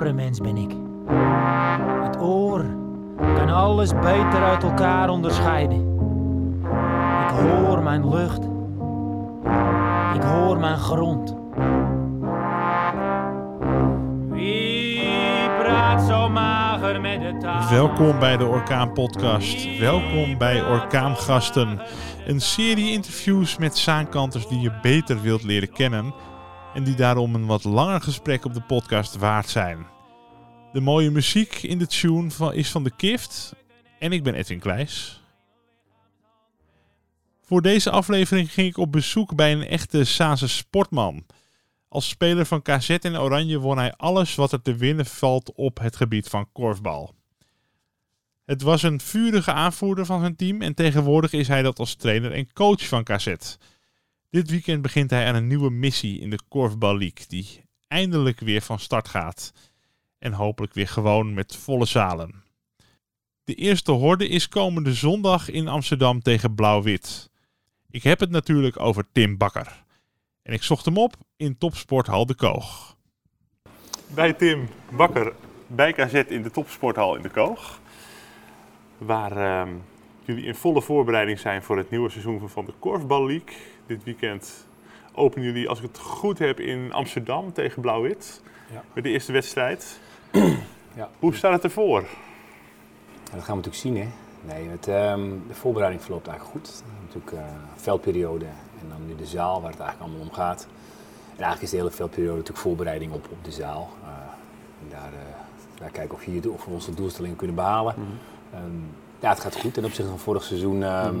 orenmens ben ik. Het oor kan alles beter uit elkaar onderscheiden. Ik hoor mijn lucht. Ik hoor mijn grond. Wie praat zo mager met de taal? Welkom bij de Orkaan Podcast. Welkom bij Orkaangasten. Een serie interviews met zaankanters die je beter wilt leren kennen. En die daarom een wat langer gesprek op de podcast waard zijn. De mooie muziek in de tune van, is van de Kift. En ik ben Edwin Kleijs. Voor deze aflevering ging ik op bezoek bij een echte Saanse sportman. Als speler van KZ en Oranje won hij alles wat er te winnen valt op het gebied van korfbal. Het was een vurige aanvoerder van zijn team en tegenwoordig is hij dat als trainer en coach van KZ. Dit weekend begint hij aan een nieuwe missie in de Korfbal League die eindelijk weer van start gaat. En hopelijk weer gewoon met volle zalen. De eerste horde is komende zondag in Amsterdam tegen Blauw-Wit. Ik heb het natuurlijk over Tim Bakker. En ik zocht hem op in Topsporthal de Koog. Bij Tim Bakker bij KZ in de Topsporthal in de Koog. Waar ehm, jullie in volle voorbereiding zijn voor het nieuwe seizoen van de Korfbal League. Dit weekend openen jullie, als ik het goed heb, in Amsterdam tegen Blauw-Wit. Ja. Met de eerste wedstrijd. Ja. Hoe staat het ervoor? Dat gaan we natuurlijk zien. Hè? Nee, het, ehm, de voorbereiding verloopt eigenlijk goed. Natuurlijk eh veldperiode en dan nu de zaal waar het eigenlijk allemaal om gaat. En eigenlijk is de hele veldperiode natuurlijk voorbereiding op, op de zaal. Eh, en daar, eh, daar kijken of, we hier, of we onze doelstellingen kunnen behalen. Ehm, ja, het gaat goed ten opzichte van vorig seizoen. ehm,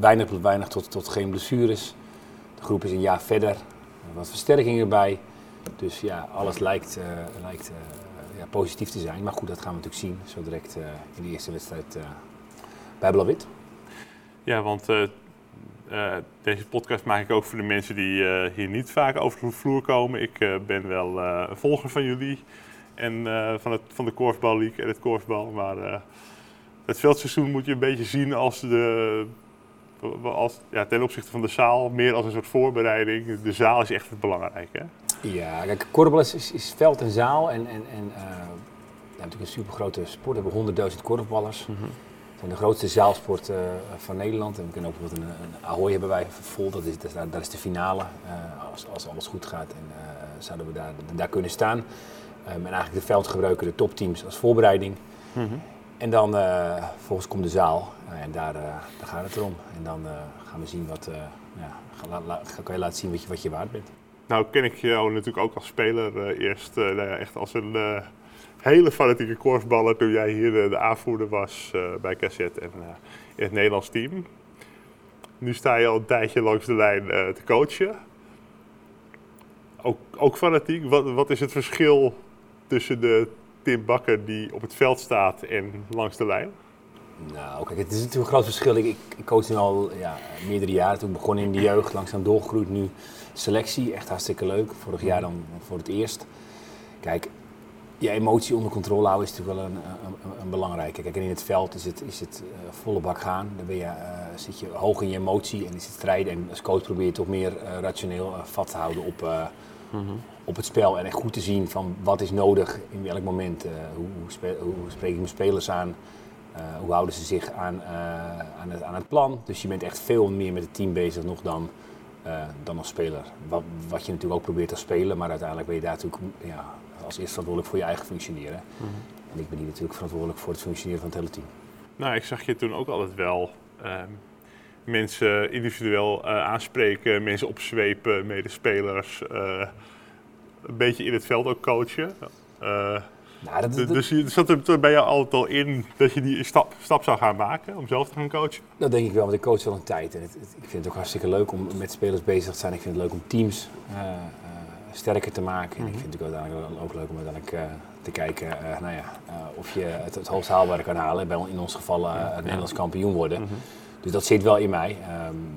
Weinig, weinig tot, tot geen blessures. De groep is een jaar verder. Er wat versterking erbij. Dus ja, alles lijkt, lijkt positief te zijn. Maar goed, dat gaan we natuurlijk zien. Zo direct eh, in de eerste wedstrijd eh, bij Blauw-Wit. Ja, want eh, eh, deze podcast maak ik ook voor de mensen die eh, hier niet vaak over de vloer komen. Ik eh, ben wel eh, een volger van jullie en eh, van, het, van de Korfbal League en het korfbal. Maar eh, het veldseizoen moet je een beetje zien als de, als, ja, ten opzichte van de zaal, meer als een soort voorbereiding. De zaal is echt het belangrijke. Ja, kijk, korfbal is, is, is veld en zaal. En, en, en eh, natuurlijk een super grote sport. We hebben 100.000 korfballers. We zijn de grootste zaalsport eh, van Nederland. En we kunnen ook bijvoorbeeld een, een Ahoy hebben wij vol. Dat is, dat is, daar is de finale. eh, als, als alles goed gaat. En zouden we daar, daar kunnen staan. Ehm, en eigenlijk de veld gebruiken de topteams als voorbereiding. En dan volgens komt de zaal. Nou, en daar, daar gaat het erom. En dan gaan we zien wat. ja, la, la, kan je laten zien wat je, wat je waard bent. Nou ken ik jou natuurlijk ook als speler eerst nou ja, echt als een hele fanatieke korfballer toen jij hier de, de aanvoerder was bij KZ en in het Nederlands team. Nu sta je al een tijdje langs de lijn te coachen. Ook, ook fanatiek. Wat, wat is het verschil tussen de Tim Bakker die op het veld staat en langs de lijn? Nou, kijk, het is natuurlijk een groot verschil. Ik, ik, coach nu al ja, meerdere jaren. Toen begon in de jeugd, langzaam doorgegroeid. Nu selectie, echt hartstikke leuk. Vorig jaar dan voor het eerst. Kijk, je emotie onder controle houden is natuurlijk wel een, een, een belangrijke. Kijk, en in het veld is het, is het uh, volle bak gaan. Dan ben je, uh, zit je hoog in je emotie en is het strijden. En als coach probeer je toch meer uh, rationeel vat te houden op, mm-hmm. op het spel. En echt goed te zien van wat is nodig in welk moment. hoe, hoe, spe hoe spreek ik mijn spelers aan? Hoe houden ze zich aan, aan, het, aan, het, plan? Dus je bent echt veel meer met het team bezig nog dan, uh, dan als speler. Wat, wat, je natuurlijk ook probeert als speler, maar uiteindelijk ben je daar natuurlijk ja, als eerste verantwoordelijk voor je eigen functioneren. Mm -hmm. En ik ben hier natuurlijk verantwoordelijk voor het functioneren van het hele team. Nou, ik zag je toen ook altijd wel mensen individueel aanspreken, mensen opzwepen, medespelers. een beetje in het veld ook coachen. Nou, dat, dat, dus je, zat er bij jou altijd al in dat je die stap, stap zou gaan maken om zelf te gaan coachen? Dat denk ik wel, want ik coach al een tijd. En het, het, ik vind het ook hartstikke leuk om met spelers bezig te zijn. Ik vind het leuk om teams uh, uh, sterker te maken. En ik vind het ook uiteindelijk ook leuk om uiteindelijk uh, te kijken nou ja, of je het, het hoogst haalbare kan halen. Bij, in ons geval het Nederlands kampioen worden. -hmm. Dus dat zit wel in mij. Um,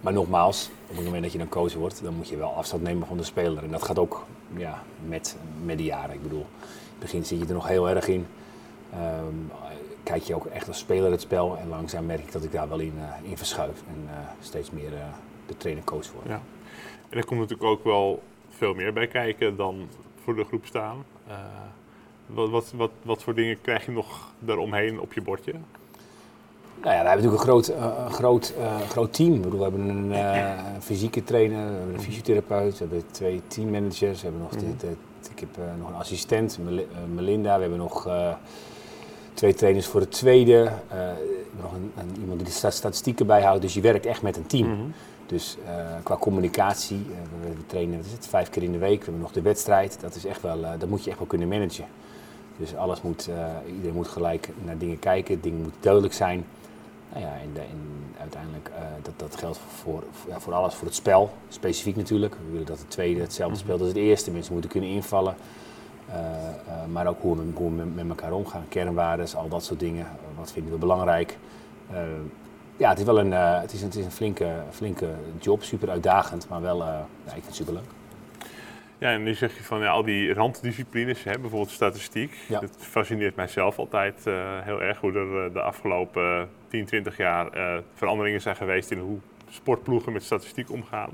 maar nogmaals, op het moment dat je dan coach wordt, dan moet je wel afstand nemen van de speler. En dat gaat ook ja, met, met de jaren. Ik bedoel, het begin zit je er nog heel erg in. Um, kijk je ook echt als speler het spel. En langzaam merk ik dat ik daar wel in, uh, in verschuif. En uh, steeds meer uh, de trainer-coach word. Ja. En er komt natuurlijk ook wel veel meer bij kijken dan voor de groep staan. Wat, wat, wat, wat voor dingen krijg je nog daaromheen op je bordje? Nou ja, we hebben natuurlijk een groot, groot, groot team. Bedoel, we hebben een fysieke trainer, we hebben een fysiotherapeut, we hebben twee teammanagers, we hebben nog mm -hmm. Ik heb nog een assistent, Melinda, we hebben nog twee trainers voor het tweede, nog een, een, iemand die de statistieken bijhoudt. Dus je werkt echt met een team. Mm -hmm. Dus qua communicatie, we, we, trainen wat is het, vijf keer in de week, we hebben nog de wedstrijd. Dat, is echt wel, dat moet je echt wel kunnen managen. Dus alles moet, iedereen moet gelijk naar dingen kijken, dingen moeten duidelijk zijn. Nou ja, en, en uiteindelijk uh, dat, dat geldt voor, voor, ja, voor, alles, voor het spel, specifiek natuurlijk. We willen dat het tweede hetzelfde speelt als het eerste. Mensen moeten kunnen invallen. Uh, uh, maar ook hoe we, hoe we met, elkaar omgaan, kernwaarden, al dat soort dingen. wat vinden we belangrijk? ja, het is wel een, het is, het is een flinke, flinke job, super uitdagend, maar wel, ja, ik vind het super leuk. Ja, en nu zeg je van ja, al die randdisciplines, hè, bijvoorbeeld statistiek. Ja. Dat fascineert mijzelf altijd uh, heel erg hoe er de afgelopen 10, 20 jaar uh, veranderingen zijn geweest in hoe sportploegen met statistiek omgaan.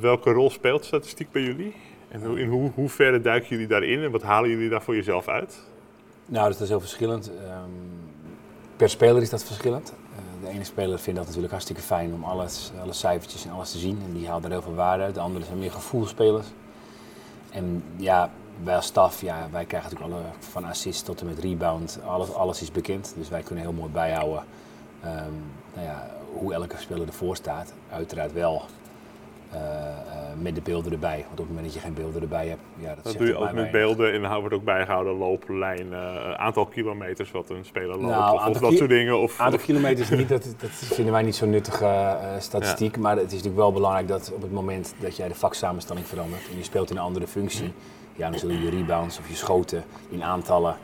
Welke rol speelt statistiek bij jullie? En in hoe, hoe ver duiken jullie daarin en wat halen jullie daar voor jezelf uit? Nou, dat is heel verschillend. Um, per speler is dat verschillend. Uh, de ene speler vindt dat natuurlijk hartstikke fijn om alles, alle cijfertjes en alles te zien. En die haalt er heel veel waarde uit. De andere zijn meer gevoelsspelers. En ja, wij als staf, ja, wij krijgen natuurlijk alle, van assist tot en met rebound, alles, alles is bekend. Dus wij kunnen heel mooi bijhouden um, nou ja, hoe elke speler ervoor staat. Uiteraard wel uh, uh, met de beelden erbij. Want op het moment dat je geen beelden erbij hebt, ja, dat, dat doe je ook met beelden en dan wordt ook bijgehouden looplijn, uh, aantal kilometers wat een speler loopt nou, of, of dat soort dingen. Of, aantal kilometers niet, dat, dat vinden wij niet zo'n nuttige statistiek. Ja. Maar het is natuurlijk wel belangrijk dat op het moment dat jij de vaksamenstelling verandert en je speelt in een andere functie, ja, dan zullen je rebounds of je schoten in aantallen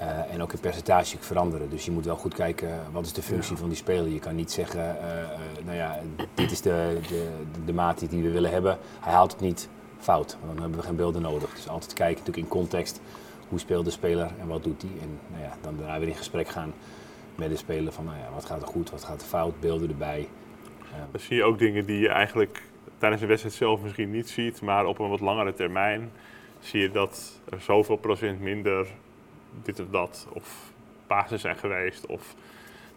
uh, en ook in percentage veranderen. Dus je moet wel goed kijken wat is de functie ja. van die speler. Je kan niet zeggen, uh, uh, nou ja, dit is de, de, de maat die we willen hebben. Hij haalt het niet fout, want dan hebben we geen beelden nodig. Dus altijd kijken natuurlijk in context, hoe speelt de speler en wat doet hij. En nou ja, dan daarna weer in gesprek gaan met de speler van, nou ja, wat gaat er goed, wat gaat er fout, beelden erbij. Dan zie je ook dingen die je eigenlijk tijdens een wedstrijd zelf misschien niet ziet, maar op een wat langere termijn zie je dat er zoveel procent minder dit of dat of pasen zijn geweest. Of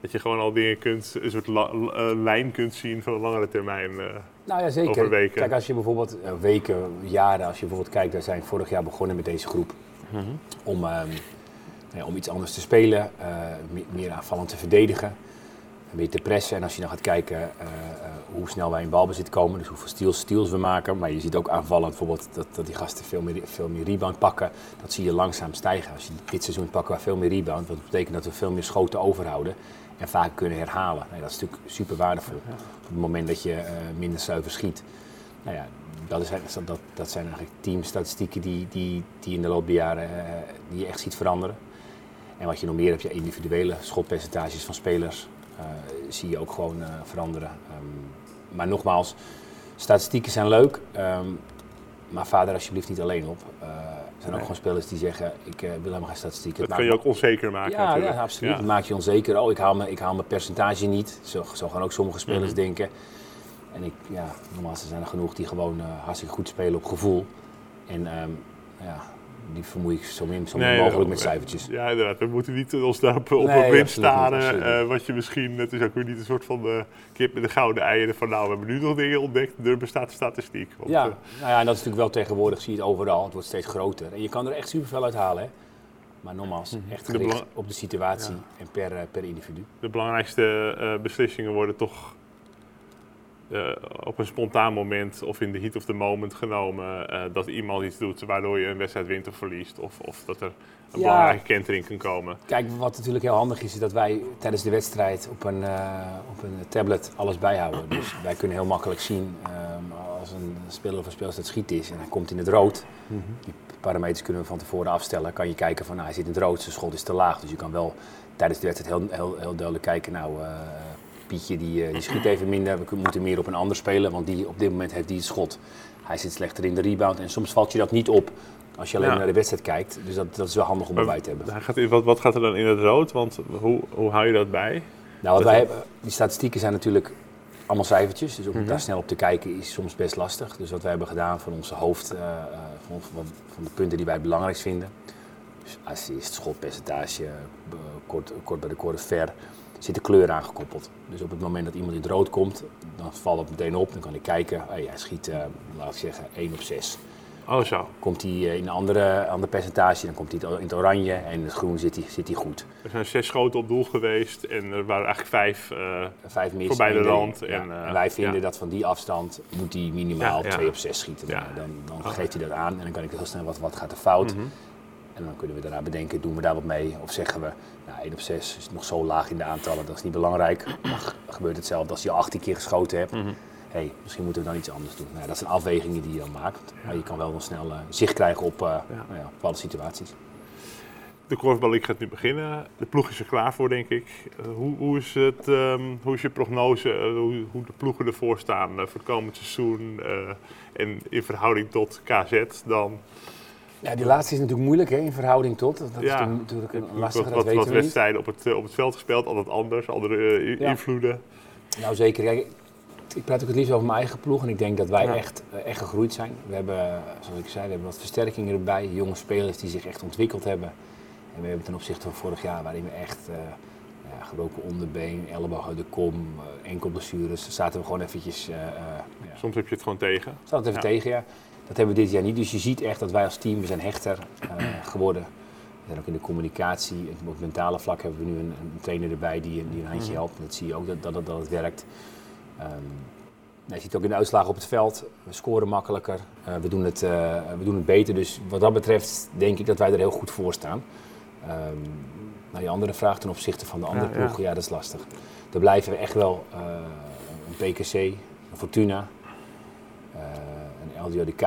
dat je gewoon al dingen kunt, een soort uh, lijn kunt zien van een langere termijn. Uh, nou ja, zeker. Over weken. Kijk, als je bijvoorbeeld uh, weken, jaren, als je bijvoorbeeld kijkt, wij zijn vorig jaar begonnen met deze groep mm -hmm. om, um, om iets anders te spelen, meer aanvallend te verdedigen meer te pressen. En als je dan gaat kijken uh, uh, hoe snel wij in balbezit komen, dus hoeveel steals, steals we maken. Maar je ziet ook aanvallend bijvoorbeeld dat, dat die gasten veel meer, veel meer rebound pakken. Dat zie je langzaam stijgen. Als je dit seizoen pakken we veel meer rebound, wat betekent dat we veel meer schoten overhouden. En vaak kunnen herhalen. Nee, dat is natuurlijk super waardevol. Op het moment dat je uh, minder zuiver schiet. Nou ja, dat, is, dat, dat zijn eigenlijk teamstatistieken die, die, die in de loop der jaren die je echt ziet veranderen. En wat je nog meer hebt, je individuele schotpercentages van spelers. Uh, zie je ook gewoon uh, veranderen. Um, maar nogmaals, statistieken zijn leuk, um, maar vader alsjeblieft niet alleen op. Uh, er zijn ook gewoon spelers die zeggen, ik wil helemaal geen statistieken. Dat kun je ook onzeker maken ja, natuurlijk. Ja, absoluut. Ja. Dat maak je onzeker. Oh, ik haal mijn, ik haal mijn percentage niet. Zo, zo gaan ook sommige spelers mm -hmm. denken. En ik, ja, nogmaals, er zijn er genoeg die gewoon hartstikke goed spelen op gevoel. En um, ja, die vermoei ik zo min, zo min nee, mogelijk met cijfertjes. Ja, inderdaad. We moeten niet ons daarop op nee, een wind staren. Uh, wat je misschien, het is ook weer niet een soort van de kip met de gouden eieren van nou, we hebben nu nog dingen ontdekt, er bestaat statistiek. Want, ja, uh, nou ja, en dat is natuurlijk wel tegenwoordig, zie je het overal, het wordt steeds groter. En je kan er echt superveel uit halen, hè. Maar nogmaals, echt gericht op de situatie ja. en per, per individu. De belangrijkste uh, beslissingen worden toch uh, op een spontaan moment of in de heat of the moment genomen uh, dat iemand iets doet waardoor je een wedstrijd wint of verliest. Of, of dat er een ja. belangrijke kentering kan komen. Kijk, wat natuurlijk heel handig is, is dat wij tijdens de wedstrijd op een, uh, op een tablet alles bijhouden. Dus wij kunnen heel makkelijk zien um, als een speler of een speelster schiet is en hij komt in het rood. Mm -hmm. Die parameters kunnen we van tevoren afstellen. Kan je kijken van nou, hij zit in het rood, zijn schot is te laag. Dus je kan wel tijdens de wedstrijd heel, heel, heel duidelijk kijken, nou Pietje die, die schiet even minder. We moeten meer op een ander spelen, want die, op dit moment heeft hij het schot. Hij zit slechter in de rebound en soms valt je dat niet op als je alleen ja. naar de wedstrijd kijkt. Dus dat, dat is wel handig om erbij te hebben. Hij gaat, wat, wat gaat er dan in het rood? Want hoe, hoe hou je dat bij? Nou, wat wij hebben, die statistieken zijn natuurlijk allemaal cijfertjes. Dus om mm -hmm. daar snel op te kijken is soms best lastig. Dus wat wij hebben gedaan van onze hoofd, uh, van van, van, van de punten die wij het belangrijkst vinden. Dus assist, schotpercentage, eh, kort, kort bij de korte ver, zit de kleur aangekoppeld. Dus op het moment dat iemand in het rood komt, dan valt het meteen op. Dan kan ik kijken, hey, hij schiet, uh, laat ik zeggen, 1 op 6. Oh zo. Komt hij in een andere, ander percentage, dan komt hij in het oranje en in het groen zit hij, zit hij goed. Er zijn zes schoten op doel geweest en er waren eigenlijk vijf, uh, vijf mis, voorbij de rand. Ja. En, uh, en, wij vinden ja. dat van die afstand moet hij minimaal Ja, ja. 2 op 6 schieten. Dan dan geeft hij dat aan en dan kan ik heel snel wat, wat gaat er fout. Mhm. Dan kunnen we daarna bedenken, doen we daar wat mee? Of zeggen we, nou 1 op 6 is nog zo laag in de aantallen, dat is niet belangrijk. Maar gebeurt hetzelfde als je al 18 keer geschoten hebt. Mhm. hey, misschien moeten we dan iets anders doen. Nou, dat zijn afwegingen die je dan maakt. Maar je kan wel wel snel eh, zicht krijgen op eh, nou ja, bepaalde situaties. De korfballeague gaat nu beginnen. De ploeg is er klaar voor, denk ik. Eh, hoe, hoe, is het, ehm, hoe is je prognose, hoe, hoe de ploegen ervoor staan voor het komend seizoen? en in verhouding tot KZ dan? Ja, die laatste is natuurlijk moeilijk hè, in verhouding tot. Dat is Ja. toen natuurlijk een lastige, dat wat, weten wat we niet. wedstrijden op het, eh, op het veld gespeeld, altijd anders, andere eh, Ja. invloeden. Nou zeker. Kijk, ik praat ook het liefst over mijn eigen ploeg en ik denk dat wij Ja. echt, eh, echt gegroeid zijn. We hebben, zoals ik zei, we hebben wat versterkingen erbij. Jonge spelers die zich echt ontwikkeld hebben. En we hebben ten opzichte van vorig jaar, waarin we echt eh, ja, gebroken onderbeen, elleboog uit de kom, enkelblessures, zaten we gewoon eventjes, eh, eh, ja, Soms heb je het gewoon tegen. zat het even Ja. tegen, ja. Dat hebben we dit jaar niet. Dus je ziet echt dat wij als team, we zijn hechter eh, geworden. We zijn ook in de communicatie, en op het mentale vlak hebben we nu een, een trainer erbij die, die een handje Mhm. helpt. Dat zie je ook dat, dat, het- dat het werkt. Ehm, nou, je ziet het ook in de uitslagen op het veld. We scoren makkelijker. Eh, we, doen het, eh, we doen het beter. Dus wat dat betreft denk ik dat wij er heel goed voor staan. Ehm nou, je andere vraag ten opzichte van de andere Ja, ja. dat is lastig. Er blijven echt wel een PKC, een Fortuna, LDODK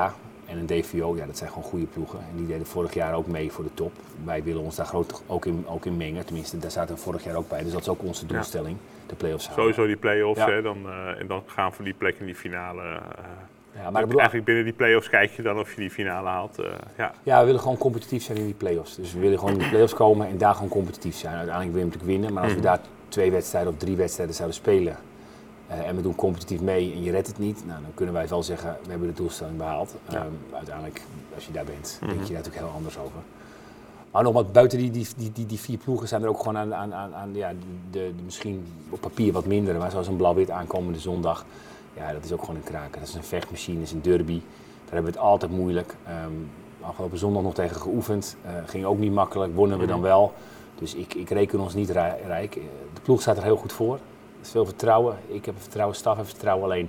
en een DVO. Ja, dat zijn gewoon goede ploegen. En die deden vorig jaar ook mee voor de top. Wij willen ons daar groot ook in, ook in mengen. Tenminste, daar zaten we vorig jaar ook bij. Dus dat is ook onze doelstelling, de play-offs halen. Sowieso die play-offs, Ja. hè, dan, eh, en dan gaan voor die plek in die finale. eh, Ja, maar bedoel, eigenlijk binnen die play-offs kijk je dan of je die finale haalt. eh, ja. Ja, we willen gewoon competitief zijn in die play-offs. Dus we willen gewoon in de play-offs komen en daar gewoon competitief zijn. Uiteindelijk wil je natuurlijk winnen, maar als we Mhm. daar twee wedstrijden of drie wedstrijden zouden spelen eh, en we doen competitief mee en je redt het niet, nou, dan kunnen wij wel zeggen, we hebben de doelstelling behaald. Ja. Ehm, uiteindelijk, als je daar bent, Mhm. denk je daar natuurlijk heel anders over. Maar nogmaals, buiten die, die, die, die, vier ploegen zijn er ook gewoon aan, aan, aan, aan ja, de, de, de misschien op papier wat minder, maar zoals een blauw-wit aankomende zondag. Ja, dat is ook gewoon een kraker. Dat is een vechtmachine, dat is een derby. Daar hebben we het altijd moeilijk. Ehm, afgelopen zondag nog tegen geoefend. Eh, ging ook niet makkelijk, wonnen we dan Mhm. wel. Dus ik, ik reken ons niet rij- rijk. Eh, De ploeg staat er heel goed voor. Is veel vertrouwen. Ik heb vertrouwen, staf heeft vertrouwen. Alleen,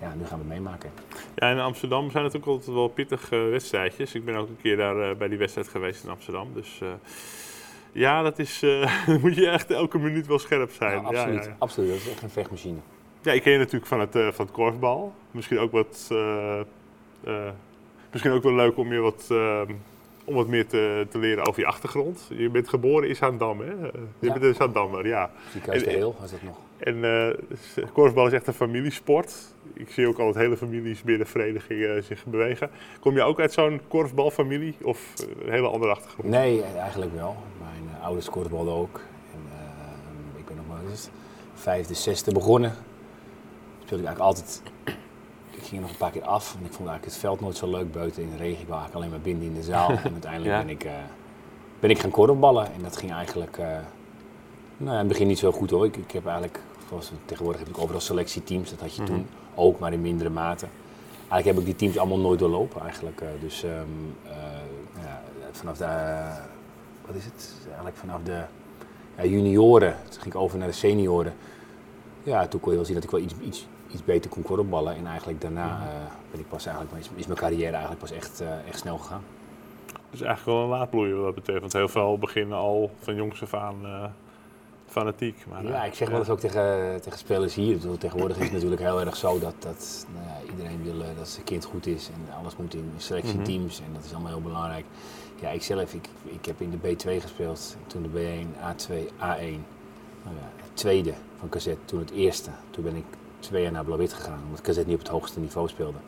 ja, nu gaan we meemaken. Ja, in Amsterdam zijn het ook altijd wel pittige eh, wedstrijdjes. Ik ben ook een keer daar eh, bij die wedstrijd geweest in Amsterdam. Dus eh, ja, dat is, moet je echt elke minuut wel scherp zijn. Ja, absoluut, Ja, ja, absoluut. Dat is echt een vechtmachine. Ja, ik ken je natuurlijk van het, van het korfbal. Misschien ook wat. misschien ook wel leuk om je wat. om wat meer te, te leren over je achtergrond. Je bent geboren in Zaandam, hè? Je Ja. bent een Zaandammer, ja. Ziekenhuis de En- Heel was dat nog. En eh, korfbal is echt een familiesport. Ik zie ook altijd hele families binnen verenigingen zich bewegen. Kom je ook uit zo'n korfbalfamilie of eh, een hele andere achtergrond? Nee, eigenlijk wel. Mijn eh, ouders korfbalden ook. En, eh, ik ben nog maar vijfde, zesde begonnen. Speelde ik eigenlijk altijd. Ik ging er nog een paar keer af. En ik vond eigenlijk het veld nooit zo leuk buiten in de regen. Ik wou eigenlijk alleen maar binnen in de zaal. en uiteindelijk Ja. ben, ik, eh, ben ik gaan korfballen. En dat ging eigenlijk. eh, nou, in het begin niet zo goed hoor. Ik, ik heb eigenlijk. Zoals, tegenwoordig heb ik overal selectieteams. Dat had je toen ook, maar in mindere mate. Eigenlijk heb ik die teams allemaal nooit doorlopen eigenlijk. eh, dus ehm, eh, ja, vanaf de, eh, wat is het? Eigenlijk vanaf de ja, junioren, toen ging ik over naar de senioren. Ja, toen kon je wel zien dat ik wel iets, iets, iets beter kon korfballen. En eigenlijk daarna ben ik pas eigenlijk, is, is mijn carrière eigenlijk pas echt, echt snel gegaan. Dus eigenlijk wel een laadbloeier wat dat betreft. Want heel veel beginnen al van jongs af aan fanatiek. Maar, Ja, eh, ik zeg wel eens ook tegen, tegen spelers hier. bedoel, Tegenwoordig is het natuurlijk heel erg zo dat, dat nou ja, iedereen wil eh, dat zijn kind goed is. En alles moet in selectieteams en dat is allemaal heel belangrijk. Ja, ik zelf, ik, ik heb in de B2 gespeeld. Toen de B1, A2, A1. Nou ja, het tweede van KZ, toen het eerste. Toen ben ik twee jaar naar Blauw-Wit gegaan, omdat KZ niet op het hoogste niveau speelde.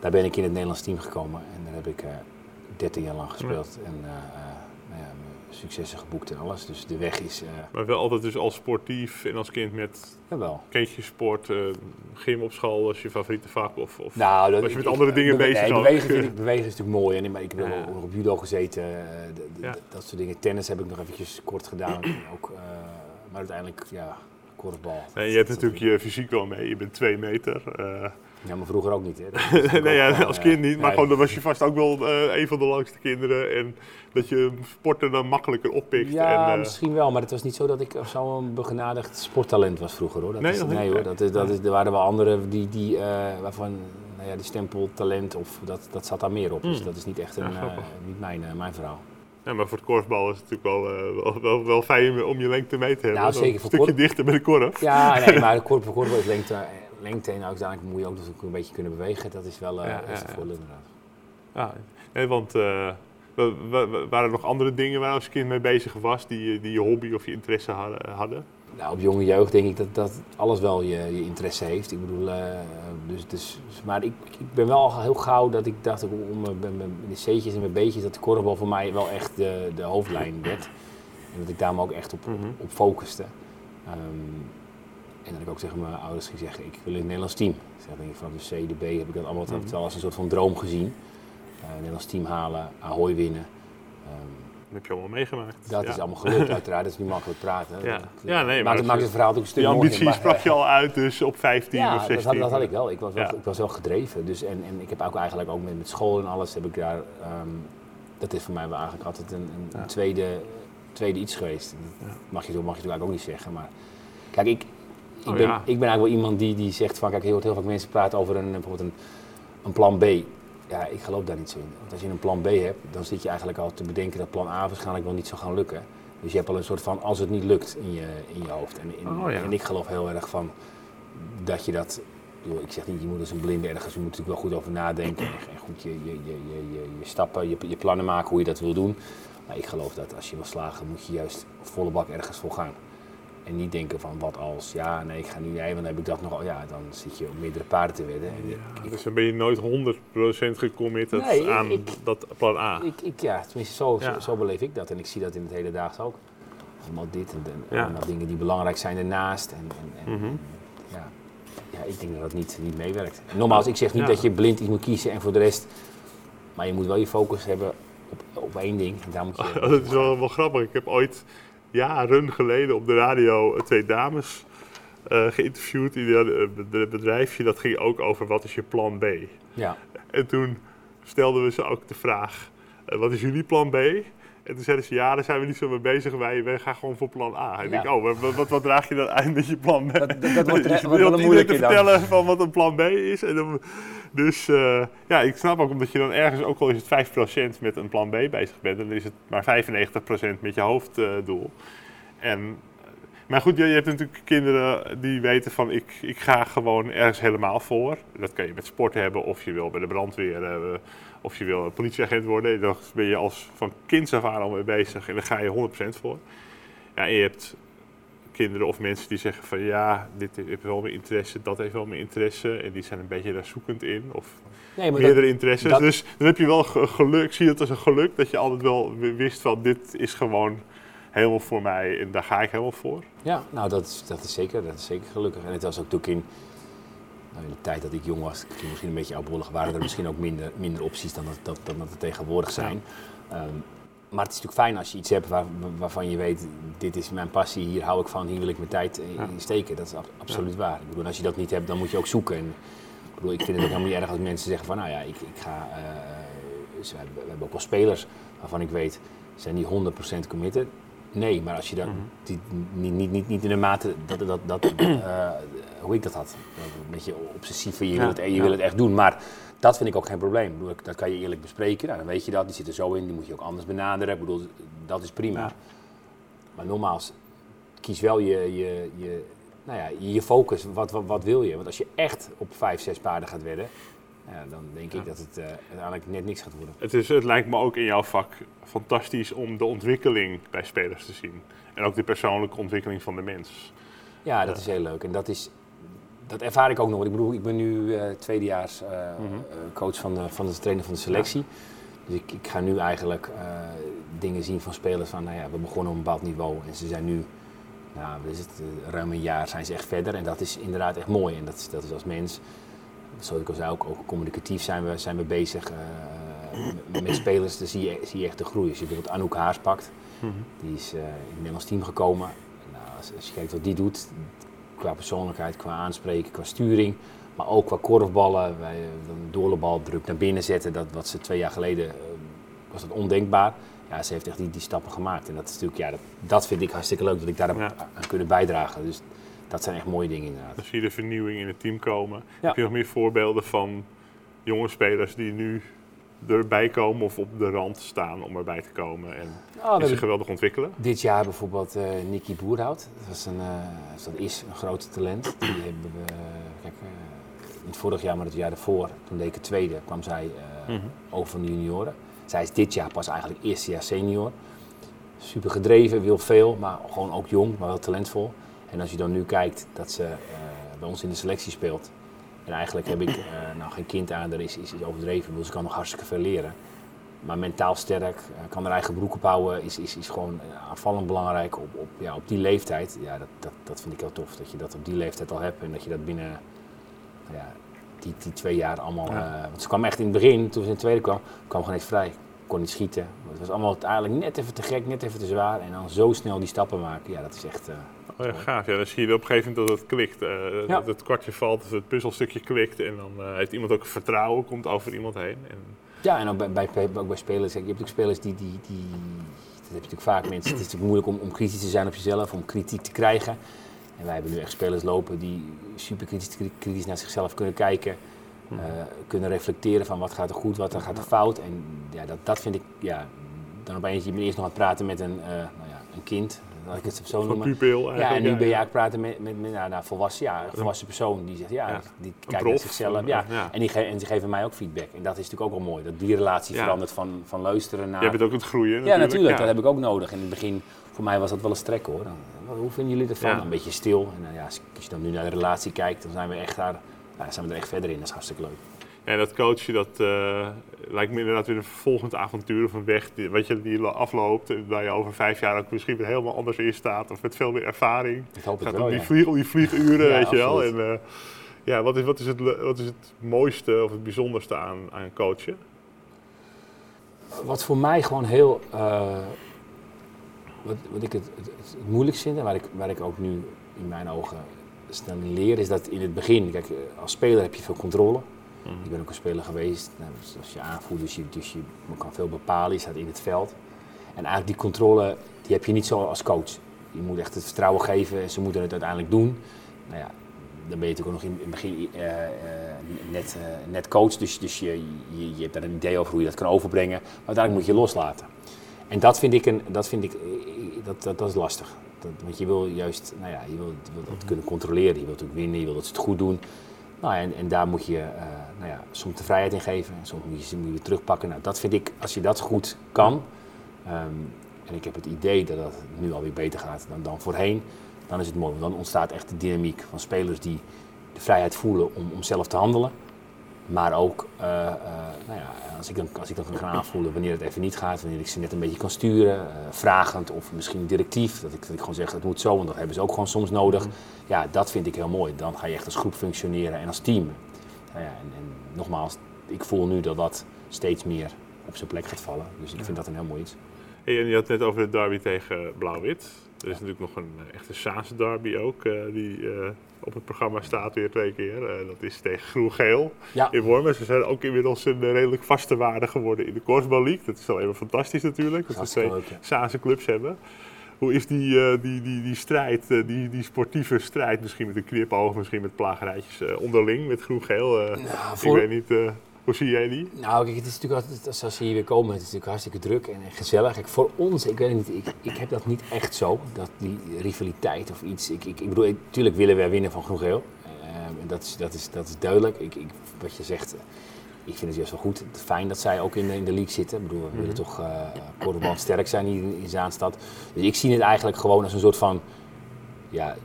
Daar ben ik in het Nederlands team gekomen en daar heb ik eh 13 jaar lang gespeeld. En successen geboekt en alles. Dus de weg is, eh Maar wel altijd dus als sportief en als kind met jawel. kindjesport, eh gym op school als je favoriete vak of... of Nou, dat, Was je met ik- andere ik- dingen bezig Nee, bewegen, vind ik, bewegen is natuurlijk mooi. En, maar ik heb Ja. ook nog op judo gezeten. eh, Ja. Dat soort dingen. Tennis heb ik nog eventjes kort gedaan. ook, maar uiteindelijk, ja, korfbal. Nee, je hebt natuurlijk je fysiek wel mee, je bent twee meter. Eh. Ja, maar vroeger ook niet. Hè. Nee, ook ja, als eh, kind niet, maar gewoon, dan was je vast ook wel eh, een van de langste kinderen. En dat je sporten dan makkelijker oppikt. Ja, en, eh, misschien wel, maar het was niet zo dat ik zo'n begenadigd sporttalent was vroeger hoor. Dat Nee, is, nee hoor, dat is, dat is, er waren wel anderen die, die, eh, waarvan nou ja, die stempel talent of dat, dat zat daar meer op. Dus Hmm. dat is niet echt een, Ja, eh, niet mijn, eh, mijn verhaal. ja, maar voor het korfbal is het natuurlijk wel, eh, wel, wel, wel fijn om je lengte mee te hebben. Nou, zeker Een voor stukje korf- dichter bij de korf. Ja, nee, maar de korfbal is lengte, lengte en uiteindelijk moet je ook natuurlijk een beetje kunnen bewegen. Dat is wel eh Ja, ja, ja. voordeel inderdaad. Ja, nee, want eh, wa- waren er nog andere dingen waar je als kind mee bezig was die, je- die je hobby of je interesse hadden? Nou, op jonge jeugd denk ik dat, dat alles wel je, je interesse heeft. Ik bedoel, eh, dus, dus, maar ik, ik ben wel al heel gauw dat ik dacht, om mijn- mijn- de C'tjes en mijn B'tjes, dat de korfbal voor mij wel echt de, de hoofdlijn werd. En dat ik daar me ook echt op, Mhm. op focuste. Ehm, en dat ik ook tegen mijn ouders zeggen, ik wil in het Nederlands team. Denk ik, vanaf de C, de B heb ik dat allemaal wel als een soort van droom gezien. Eh Nederlands team halen, Ahoy winnen. Ehm, Dat heb je allemaal meegemaakt. dat Ja. is allemaal gelukt uiteraard, dat is niet makkelijk praten. Ja. Dat- Ja, nee, maar maakt, dat maakt het verhaal natuurlijk een stuk Die ambitie maar- sprak je al uit, dus op 15 ja, of dat 16. had, dat had ik wel. Ik was wel, Ja. ik was wel gedreven. Dus, en, en ik heb ook eigenlijk ook met, met school en alles heb ik daar. ehm, dat is voor mij wel eigenlijk altijd een, een, tweede, tweede iets geweest. Dat mag, je, mag je natuurlijk ook niet zeggen. Maar kijk, ik, Oh, ben, ja. ik ben eigenlijk wel iemand die, die zegt van kijk, hoort heel vaak mensen praten over een, bijvoorbeeld een, een plan B. Ja, ik geloof daar niet zo in. Want als je een plan B hebt, dan zit je eigenlijk al te bedenken dat plan A waarschijnlijk wel niet zou gaan lukken. Dus je hebt al een soort van als het niet lukt in je, in je hoofd. En, in- Oh, ja. en ik geloof heel erg van dat je dat. ik zeg niet, je moet als een blinde ergens, je moet natuurlijk wel goed over nadenken. En goed je, je, je, je, je, je stappen, je, je plannen maken hoe je dat wil doen. Maar ik geloof dat als je wil slagen, moet je juist volle bak ergens voor gaan. En niet denken van wat als, ja, nee, ik ga nu, nee, want dan heb ik dat nog, ja, dan zit je op meerdere paarden te wedden. En Ja, ik, dus dan ben je nooit 100% gecommitted Nee, aan ik- dat plan A. ik, ik, ja, tenminste, zo, Ja. zo, zo beleef ik dat. En ik zie dat in het hele daags ook. Allemaal dit en, en Ja. dingen die belangrijk zijn ernaast. En, en, en, Mhm. ja. ja, ik denk dat dat niet, niet meewerkt. Nogmaals, ik zeg niet dat je blind iets moet kiezen en voor de rest... Maar je moet wel je focus hebben op, op één ding. En daar moet je... Oh, dat is wel, wel grappig. Ik heb ooit jaren geleden op de radio eh, twee dames eh, geïnterviewd. Hadden een bed- bedrijfje dat ging ook over wat is je plan B. Ja, En toen stelden we ze ook de vraag, eh, wat is jullie plan B? En toen zeiden ze, ja, daar zijn we niet zo mee bezig. Wij, wij gaan gewoon voor plan A. En ik Ja. denk, oh, wat, wat, wat draag je dan uit met je plan B? dat, dat, dat wordt, je wordt wel een moeilijke te dan. vertellen van wat een plan B is. En dan, dus eh, ja, ik snap ook omdat je dan ergens, ook al is het 5% met een plan B bezig bent, dan is het maar 95% met je hoofddoel. en, maar goed, je, hebt natuurlijk kinderen die weten van ik, ik ga gewoon ergens helemaal voor. Dat kan je met sport hebben of je wil bij de brandweer hebben. Of je wil politieagent worden, daar ben je als van kinds af aan al mee bezig en daar ga je 100% voor. Ja, en je hebt kinderen of mensen die zeggen van ja, dit heeft wel mijn interesse, dat heeft wel mijn interesse. En die zijn een beetje daar zoekend in. Of Nee, maar dat, meerdere interesses. dat- Dus dan heb je wel ge- geluk, ik zie het als een geluk dat je altijd wel wist van dit is gewoon helemaal voor mij en daar ga ik helemaal voor. ja, nou dat is, dat, is zeker, dat is zeker gelukkig. En het was ook natuurlijk in, nou, in de tijd dat ik jong was, toen misschien een beetje oudbollig, waren er misschien ook minder, minder opties dan dat, dat, dan dat er tegenwoordig zijn. Ehm, maar het is natuurlijk fijn als je iets hebt waar, waarvan je weet, dit is mijn passie, hier hou ik van, hier wil ik mijn tijd in steken. Dat is ab- absoluut waar. Ik bedoel, als je dat niet hebt, dan moet je ook zoeken. En, ik, bedoel, ik vind het ook helemaal niet erg als mensen zeggen van, nou ja, ik, ik ga... eh, we, hebben, we hebben ook wel spelers waarvan ik weet, zijn die 100% committed? Nee, maar als je dat Mhm. die, niet, niet, niet, niet in de mate dat, dat, dat eh, hoe ik dat had. Een beetje obsessief, je, Ja, wil, het, je ja. wil het echt doen. Maar dat vind ik ook geen probleem. Dat kan je eerlijk bespreken. Nou, dan weet je dat, die zit er zo in, die moet je ook anders benaderen. Ik bedoel, dat is prima. Ja. Maar nogmaals, kies wel je, je, je, nou ja, je focus. Wat, wat, wat wil je? Want als je echt op vijf, zes paarden gaat wedden, ja, dan denk Ja. ik dat het eh, uiteindelijk net niks gaat worden. Het, is, het lijkt me ook in jouw vak fantastisch om de ontwikkeling bij spelers te zien. En ook de persoonlijke ontwikkeling van de mens. Ja, dat Ja. is heel leuk. En dat is, dat ervaar ik ook nog. Want ik bedoel, ik ben nu eh tweedejaars eh, Mhm. eh, coach van de, van de trainer van de selectie. Dus ik, ik ga nu eigenlijk dingen zien van spelers van, nou ja, we begonnen op een bepaald niveau en ze zijn nu, nou, is het, ruim een jaar zijn ze echt verder en dat is inderdaad echt mooi. En dat, is- dat is als mens, zoals ik al zei, ook, ook communicatief zijn we, zijn we bezig met, spelers, dan zie je, zie je echt de groei. Als je bijvoorbeeld Anouk Haars pakt, die is eh, in het Nederlands team gekomen. Nou, als, als je kijkt wat die doet, qua persoonlijkheid, qua aanspreken, qua sturing, maar ook qua korfballen, wij, een doorlebal druk naar binnen zetten, dat wat ze twee jaar geleden eh, was dat ondenkbaar. Ja, ze heeft echt die, die stappen gemaakt. En dat is natuurlijk, ja, dat, dat vind ik hartstikke leuk dat ik daar Ja. aan kunnen bijdragen. Dus dat zijn echt mooie dingen inderdaad. Dan zie je de vernieuwing in het team komen. Ja. Heb je nog meer voorbeelden van jonge spelers die nu erbij komen of op de rand staan om erbij te komen en Oh, die zich geweldig ontwikkelen? dit jaar bijvoorbeeld eh Nicky Boerhout. Dat, was een, eh, dat is een groot talent. Die hebben we, kijk, eh, niet vorig jaar, maar het jaar daarvoor, toen deed ik het tweede, kwam zij Mhm. over van de junioren. Zij is dit jaar pas eigenlijk eerste jaar senior. Super gedreven, wil veel, maar gewoon ook jong, maar wel talentvol. En als je dan nu kijkt dat ze bij ons in de selectie speelt. En eigenlijk heb ik eh, nou geen kind aan, er is, is, is overdreven, dus ze kan nog hartstikke veel leren. Maar mentaal sterk, eh, kan haar eigen broek ophouden, is, is, is gewoon eh, aanvallend belangrijk op, op, ja, op die leeftijd. Ja, dat, dat, dat vind ik heel tof, dat je dat op die leeftijd al hebt en dat je dat binnen ja, die, die twee jaar allemaal... Ja. want ze kwam echt in het begin, toen ze in het tweede kwam, kwam gewoon niet vrij. Kon niet schieten. Het was allemaal eigenlijk net even te gek, net even te zwaar. En dan zo snel die stappen maken, ja, dat is echt... ja, gaaf. Ja, dan zie je op een gegeven moment dat het klikt. eh, Ja. Dat het kwartje valt, dat het puzzelstukje klikt. En dan eh, heeft iemand ook vertrouwen, komt over iemand heen. En, Ja, en ook bij, bij, ook bij spelers. Je hebt ook spelers die, die, die. Dat heb je natuurlijk vaak mensen. Het is natuurlijk moeilijk om, om kritisch te zijn op jezelf, om kritiek te krijgen. En wij hebben nu echt spelers lopen die super kritisch, kritisch naar zichzelf kunnen kijken. eh, kunnen reflecteren van wat gaat er goed, wat er gaat er fout. En ja, dat, dat vind ik, ja, dan opeens, je bent eerst nog aan het praten met een, nou ja, een kind, laat ik het zo van noemen. pupil Ja, en nu ben je eigenlijk praten met, met, met nou, nou, volwassen, ja, een volwassen persoon die zegt, ja, die kijkt naar zichzelf. Ja. En, die en die geven mij ook feedback. En dat is natuurlijk ook wel mooi, dat die relatie verandert van, van luisteren naar... Jij bent ook het groeien ja, natuurlijk, ja. dat heb ik ook nodig. In het begin, voor mij was dat wel een strek hoor. Dan, hoe vinden jullie ervan? Een beetje stil. En dan, ja, als je dan nu naar de relatie kijkt, dan zijn we echt daar, ja, zijn we er echt verder in. Dat is hartstikke leuk. En dat coachen, dat eh, lijkt me inderdaad weer een volgend avontuur of een weg die, wat je, die afloopt. Waar je over vijf jaar ook misschien weer helemaal anders in staat. Of met veel meer ervaring. Ik hoop Het gaat wel, om die, ja. vlieg, om die vlieguren, Ja, weet je wel. En, eh, ja, wat is, wat, is het, wat is het mooiste of het bijzonderste aan, aan coachen? Wat voor mij gewoon heel. eh, wat, wat ik het, het, het moeilijkst vind en waar ik, waar ik ook nu in mijn ogen snel in leer, is dat in het begin, kijk, als speler heb je veel controle. Ik ben ook een speler geweest, nou, als je aanvoert, dus je, dus kan veel bepalen, je staat in het veld. En eigenlijk die controle, die heb je niet zo als coach. Je moet echt het vertrouwen geven en ze moeten het uiteindelijk doen. Nou ja, dan ben je natuurlijk ook nog in het begin eh, eh, net, eh, net coach, dus, dus je, je, je hebt daar een idee over hoe je dat kan overbrengen. Maar uiteindelijk moet je loslaten. En dat vind ik, een, dat, vind ik dat, dat, dat is lastig. Dat, want je wil juist, nou ja, je wil, dat kunnen controleren, je wilt ook winnen, je wilt dat ze het goed doen. Nou, en, en daar moet je eh, nou ja, soms de vrijheid in geven, en soms moet je ze weer terugpakken. Nou, dat vind ik, als je dat goed kan, ehm, en ik heb het idee dat dat nu alweer beter gaat dan, dan voorheen, dan is het mooi. Want dan ontstaat echt de dynamiek van spelers die de vrijheid voelen om, om zelf te handelen. Maar ook, eh, eh, nou ja, als ik, dan, als ik dan kan gaan aanvoelen wanneer het even niet gaat, wanneer ik ze net een beetje kan sturen, eh, vragend of misschien directief, dat ik, dat ik gewoon zeg het moet zo, want dat hebben ze ook gewoon soms nodig. Ja, dat vind ik heel mooi. Dan ga je echt als groep functioneren en als team. Nou ja, en, en nogmaals, ik voel nu dat dat steeds meer op zijn plek gaat vallen. Dus ik vind dat een heel mooi iets. Hey, en je had het net over de derby tegen Blauw-Wit. Er is natuurlijk nog een eh, echte Saanse derby ook, eh, die eh, op het programma staat weer twee keer. Dat is tegen Groen-Geel Ja, in Wormen. Ze zijn ook inmiddels een redelijk vaste waarde geworden in de Korfbal League. Dat is al even fantastisch natuurlijk, dat we twee leuk. Saanse clubs hebben. Hoe is die, die, die, die strijd, die, die sportieve strijd, misschien met een knipoog, misschien met plagerijtjes onderling, met Groen-Geel? Nou, Ik weet niet, hoe zie jij die? Nou, kijk, het is natuurlijk altijd, als- als ze hier weer komen, het is natuurlijk hartstikke druk en gezellig. Kijk, voor ons, ik weet het niet, ik, ik heb dat niet echt zo, dat die rivaliteit of iets. Ik, ik, ik bedoel, natuurlijk willen wij winnen van Groen-Geel. Ehm, dat is, dat, is, dat is duidelijk. Ik, ik, wat je zegt, ik vind het juist wel goed. Het is fijn dat zij ook in de, in de league zitten. Ik bedoel, we willen toch uh, sterk zijn hier in, in Zaanstad. Dus ik zie het eigenlijk gewoon als een soort van, ja,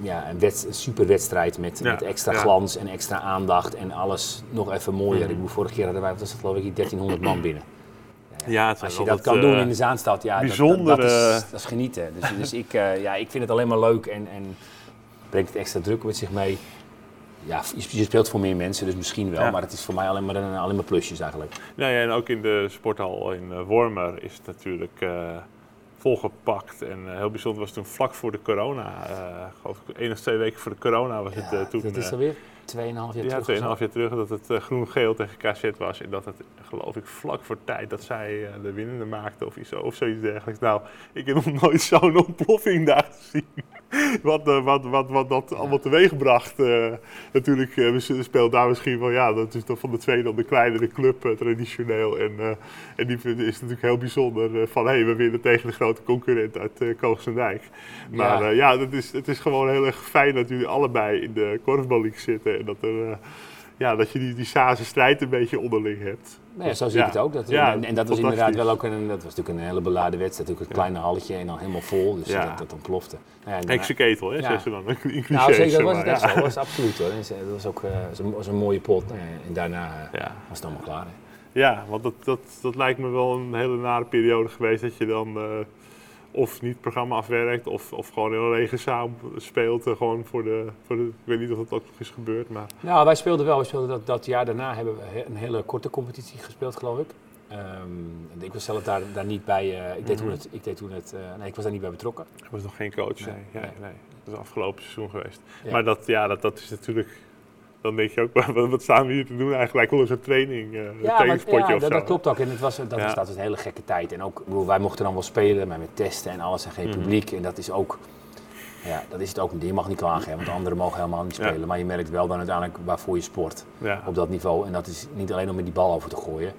ja, een, wed, een super wedstrijd met, Ja, met extra ja. glans en extra aandacht en alles nog even mooier. Ik bedoel, vorig jaar hadden wij, wat was het geloof ik, hier 1300 man binnen. Ja, Als je dat kan doen eh, in de Zaanstad, ja, dat- dat, bijzondere- dat, is, dat is genieten. Dus, dus ik, eh, ja, ik vind het alleen maar leuk en, en brengt het extra druk met zich mee. Ja, je speelt voor meer mensen, dus misschien wel, Ja. maar het is voor mij alleen maar, een, alleen maar plusjes eigenlijk. Nou ja, en ook in de sporthal in eh, Wormer is het natuurlijk eh, volgepakt. En eh, heel bijzonder was toen vlak voor de corona, eh geloof ik één of twee weken voor de corona was het Ja, eh, toen. dat is alweer 2,5 jaar ja, terug. of 2,5 zo. jaar terug dat het groen-geel tegen KZ was. En dat het, geloof ik, vlak voor tijd dat zij de winnende maakte of, iets, of zoiets dergelijks. Nou, ik heb nog nooit zo'n ontploffing daar gezien. wat, eh, wat, wat, wat dat allemaal teweegbracht. eh natuurlijk, we speelt daar misschien wel, ja, dat is dan van de tweede op de kleinere club traditioneel. En, en die is natuurlijk heel bijzonder van, hé, hey, we winnen tegen de grote concurrent uit Koogstendijk. Maar Ja. ja, dat is, het is gewoon heel erg fijn dat jullie allebei in de korfballeague zitten. En dat, er, ja, dat je die, die strijd een beetje onderling hebt. Nee, zo zie Ja. ik het ook. Dat, Ja, en, en dat was inderdaad wel ook een, dat was natuurlijk een hele beladen wedstrijd. Natuurlijk een kleine halletje en dan helemaal vol, dus dat, dat ontplofte. Nou ja, ketel, hè, Ja. zeggen ze dan. In nou, zeker, dat was het echt zo. Dat was absoluut hoor. Dat was ook eh, was een, was een mooie pot. Nou en daarna eh, was het allemaal klaar. Hè. Ja, want dat, dat, dat lijkt me wel een hele nare periode geweest dat je dan eh, of niet het programma afwerkt of, of gewoon in een lege zaal speelt. eh, gewoon voor de, voor de, ik weet niet of dat ook nog is gebeurd, maar Nou, wij speelden wel. We speelden dat, dat jaar daarna hebben we een hele korte competitie gespeeld, geloof ik. Ehm, ik was zelf daar, daar niet bij. eh, ik, deed toen Mhm. het, ik deed toen het. eh, nee, ik was daar niet bij betrokken. er was nog geen coach. Nee, Nee, nee, nee. nee. Dat is afgelopen seizoen geweest. Ja. Maar dat, ja, dat, dat is natuurlijk, dan denk je ook, wat, wat staan we hier te doen eigenlijk? Lijkt een training, een Ja, maar, trainingspotje ja of dat, zo. dat klopt ook. En het was, dat, Ja. was, dat was een hele gekke tijd. En ook, bedoel, wij mochten dan wel spelen, maar met testen en alles en geen Mhm. publiek. En dat is ook. Ja, dat is het ook. Je mag niet klagen, hè, want de anderen mogen helemaal niet Ja. spelen. Maar je merkt wel dan uiteindelijk waarvoor je sport op dat niveau. En dat is niet alleen om met die bal over te gooien.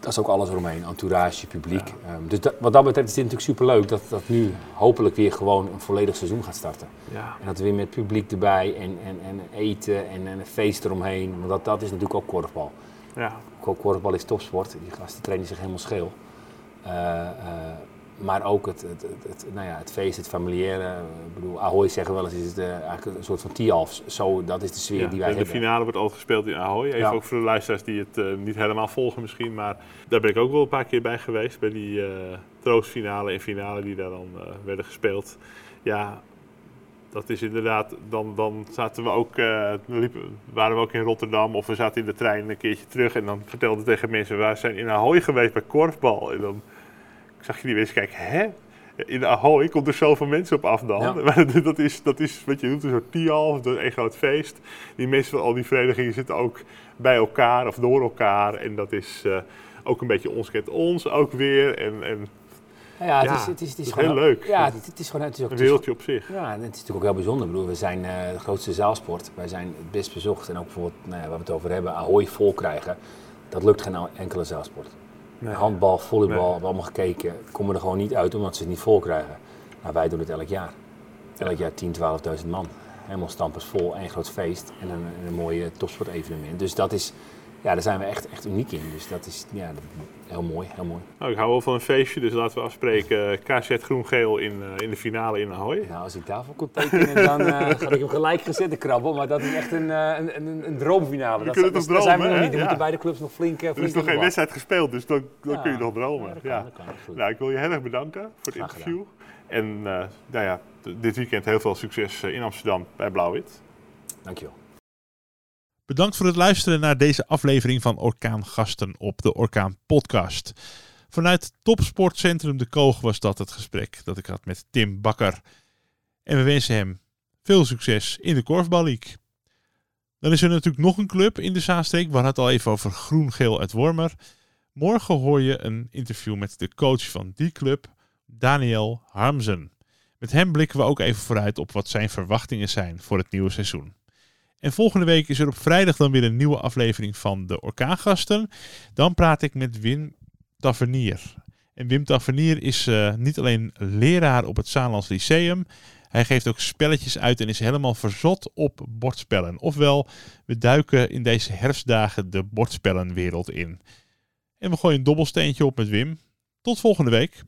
Dat is ook alles eromheen. Entourage, publiek. Ehm, dus dat- wat dat betreft is dit natuurlijk superleuk dat dat nu hopelijk weer gewoon een volledig seizoen gaat starten. Ja. En dat we weer met publiek erbij en, en, en eten en, en een feest eromheen. Want dat, dat is natuurlijk ook korfbal. Ja. Ko- Korfbal is topsport. Die gasten trainen zich helemaal scheel. Eh, eh, maar ook het, het, het, het- nou ja, het feest, het familiaire. Ik bedoel, Ahoy zeggen wel eens, is het eh, eigenlijk een soort van tee-off. Zo, dat is de sfeer Ja, die wij de hebben. finale wordt altijd gespeeld in Ahoy. Even Ja. ook voor de luisteraars die het eh, niet helemaal volgen misschien. Maar daar ben ik ook wel een paar keer bij geweest. Bij die eh, troostfinale en finale die daar dan werden gespeeld. Ja, dat is inderdaad... Dan, dan zaten we ook, liepen, waren we ook in Rotterdam of we zaten in de trein een keertje terug. En dan vertelden tegen mensen, we zijn in Ahoy geweest bij korfbal. En dan zag je die mensen kijken, hè? In Ahoy komt er zoveel mensen op af dan. Ja. Maar dat is, dat is wat je doet, een soort tial, een groot feest. Die mensen van al die verenigingen zitten ook bij elkaar of door elkaar. En dat is eh, ook een beetje ons kent ons ook weer. En, en ja, het Ja, is, het is, het is gewoon heel leuk. Ja, het, het is gewoon het is ook, een wereldje op zich. Ja, en het is natuurlijk ook heel bijzonder. Ik bedoel, we zijn eh, de grootste zaalsport. Wij zijn het best bezocht. En ook bijvoorbeeld, nou ja, waar we het over hebben, Ahoy vol krijgen. Dat lukt geen enkele zaalsport. Nee. Handbal, volleybal, Nee. we hebben allemaal gekeken. Komen er gewoon niet uit omdat ze het niet vol krijgen. Maar wij doen het elk jaar. Elk jaar 10.000, 12.000 man. Helemaal stampers vol, één groot feest en een, en een mooie topsportevenement. Dus dat is, ja, daar zijn we echt, echt uniek in. Dus dat is ja, heel mooi, heel mooi. Nou, ik hou wel van een feestje, dus laten we afspreken. KZ Groen-Geel in, eh, in de finale in Ahoy. Nou, als ik daarvoor kon tekenen, dan eh ga ik hem gelijk gezet krabbel. Maar dat is echt een, eh, een, een, een droomfinale. Dat, dat- zijn we nog niet. Dan Ja. moeten beide clubs nog flink, eh, Er flink is nog geen wedstrijd gespeeld, dus dan, dan Ja. kun je nog dromen. Ja, kan. Nou, ik wil je heel erg bedanken voor het Graag interview. En eh, nou ja, dit weekend heel veel succes eh, in Amsterdam bij Blauw-Wit. Dankjewel. Bedankt voor het luisteren naar deze aflevering van Orkaan Gasten op de Orkaan Podcast. Vanuit Topsportcentrum De Koog was dat het gesprek dat ik had met Tim Bakker. En we wensen hem veel succes in de Korfbal League. Dan is er natuurlijk nog een club in de Zaanstreek. We hadden het al even over Groen-Geel uit Wormer. Morgen hoor je een interview met de coach van die club, Daniel Harmsen. Met hem blikken we ook even vooruit op wat zijn verwachtingen zijn voor het nieuwe seizoen. En volgende week is er op vrijdag dan weer een nieuwe aflevering van de Orkaangasten. Dan praat ik met Wim Tavernier. En Wim Tavernier is eh, niet alleen leraar op het Zaanlands Lyceum. Hij geeft ook spelletjes uit en is helemaal verzot op bordspellen. Ofwel, we duiken in deze herfstdagen de bordspellenwereld in. En we gooien een dobbelsteentje op met Wim. Tot volgende week.